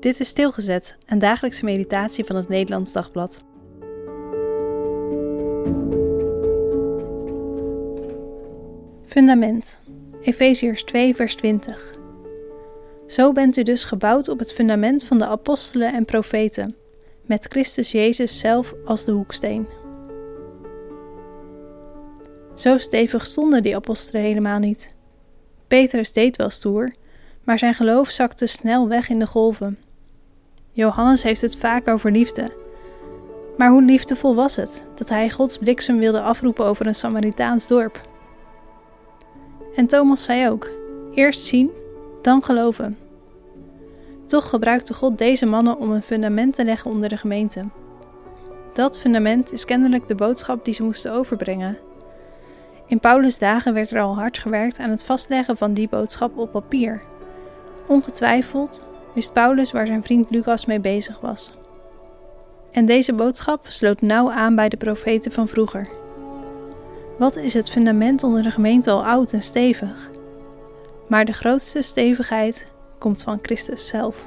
Dit is Stilgezet, een dagelijkse meditatie van het Nederlands Dagblad. Fundament. Efeziërs 2, vers 20. Zo bent u dus gebouwd op het fundament van de apostelen en profeten, met Christus Jezus zelf als de hoeksteen. Zo stevig stonden die apostelen helemaal niet. Petrus deed wel stoer, maar zijn geloof zakte snel weg in de golven. Johannes heeft het vaak over liefde. Maar hoe liefdevol was het dat hij Gods bliksem wilde afroepen over een Samaritaans dorp? En Thomas zei ook: eerst zien, dan geloven. Toch gebruikte God deze mannen om een fundament te leggen onder de gemeente. Dat fundament is kennelijk de boodschap die ze moesten overbrengen. In Paulus' dagen werd er al hard gewerkt aan het vastleggen van die boodschap op papier. Ongetwijfeld wist Paulus waar zijn vriend Lucas mee bezig was. En deze boodschap sloot nauw aan bij de profeten van vroeger. Wat is het fundament onder de gemeente al oud en stevig? Maar de grootste stevigheid komt van Christus zelf.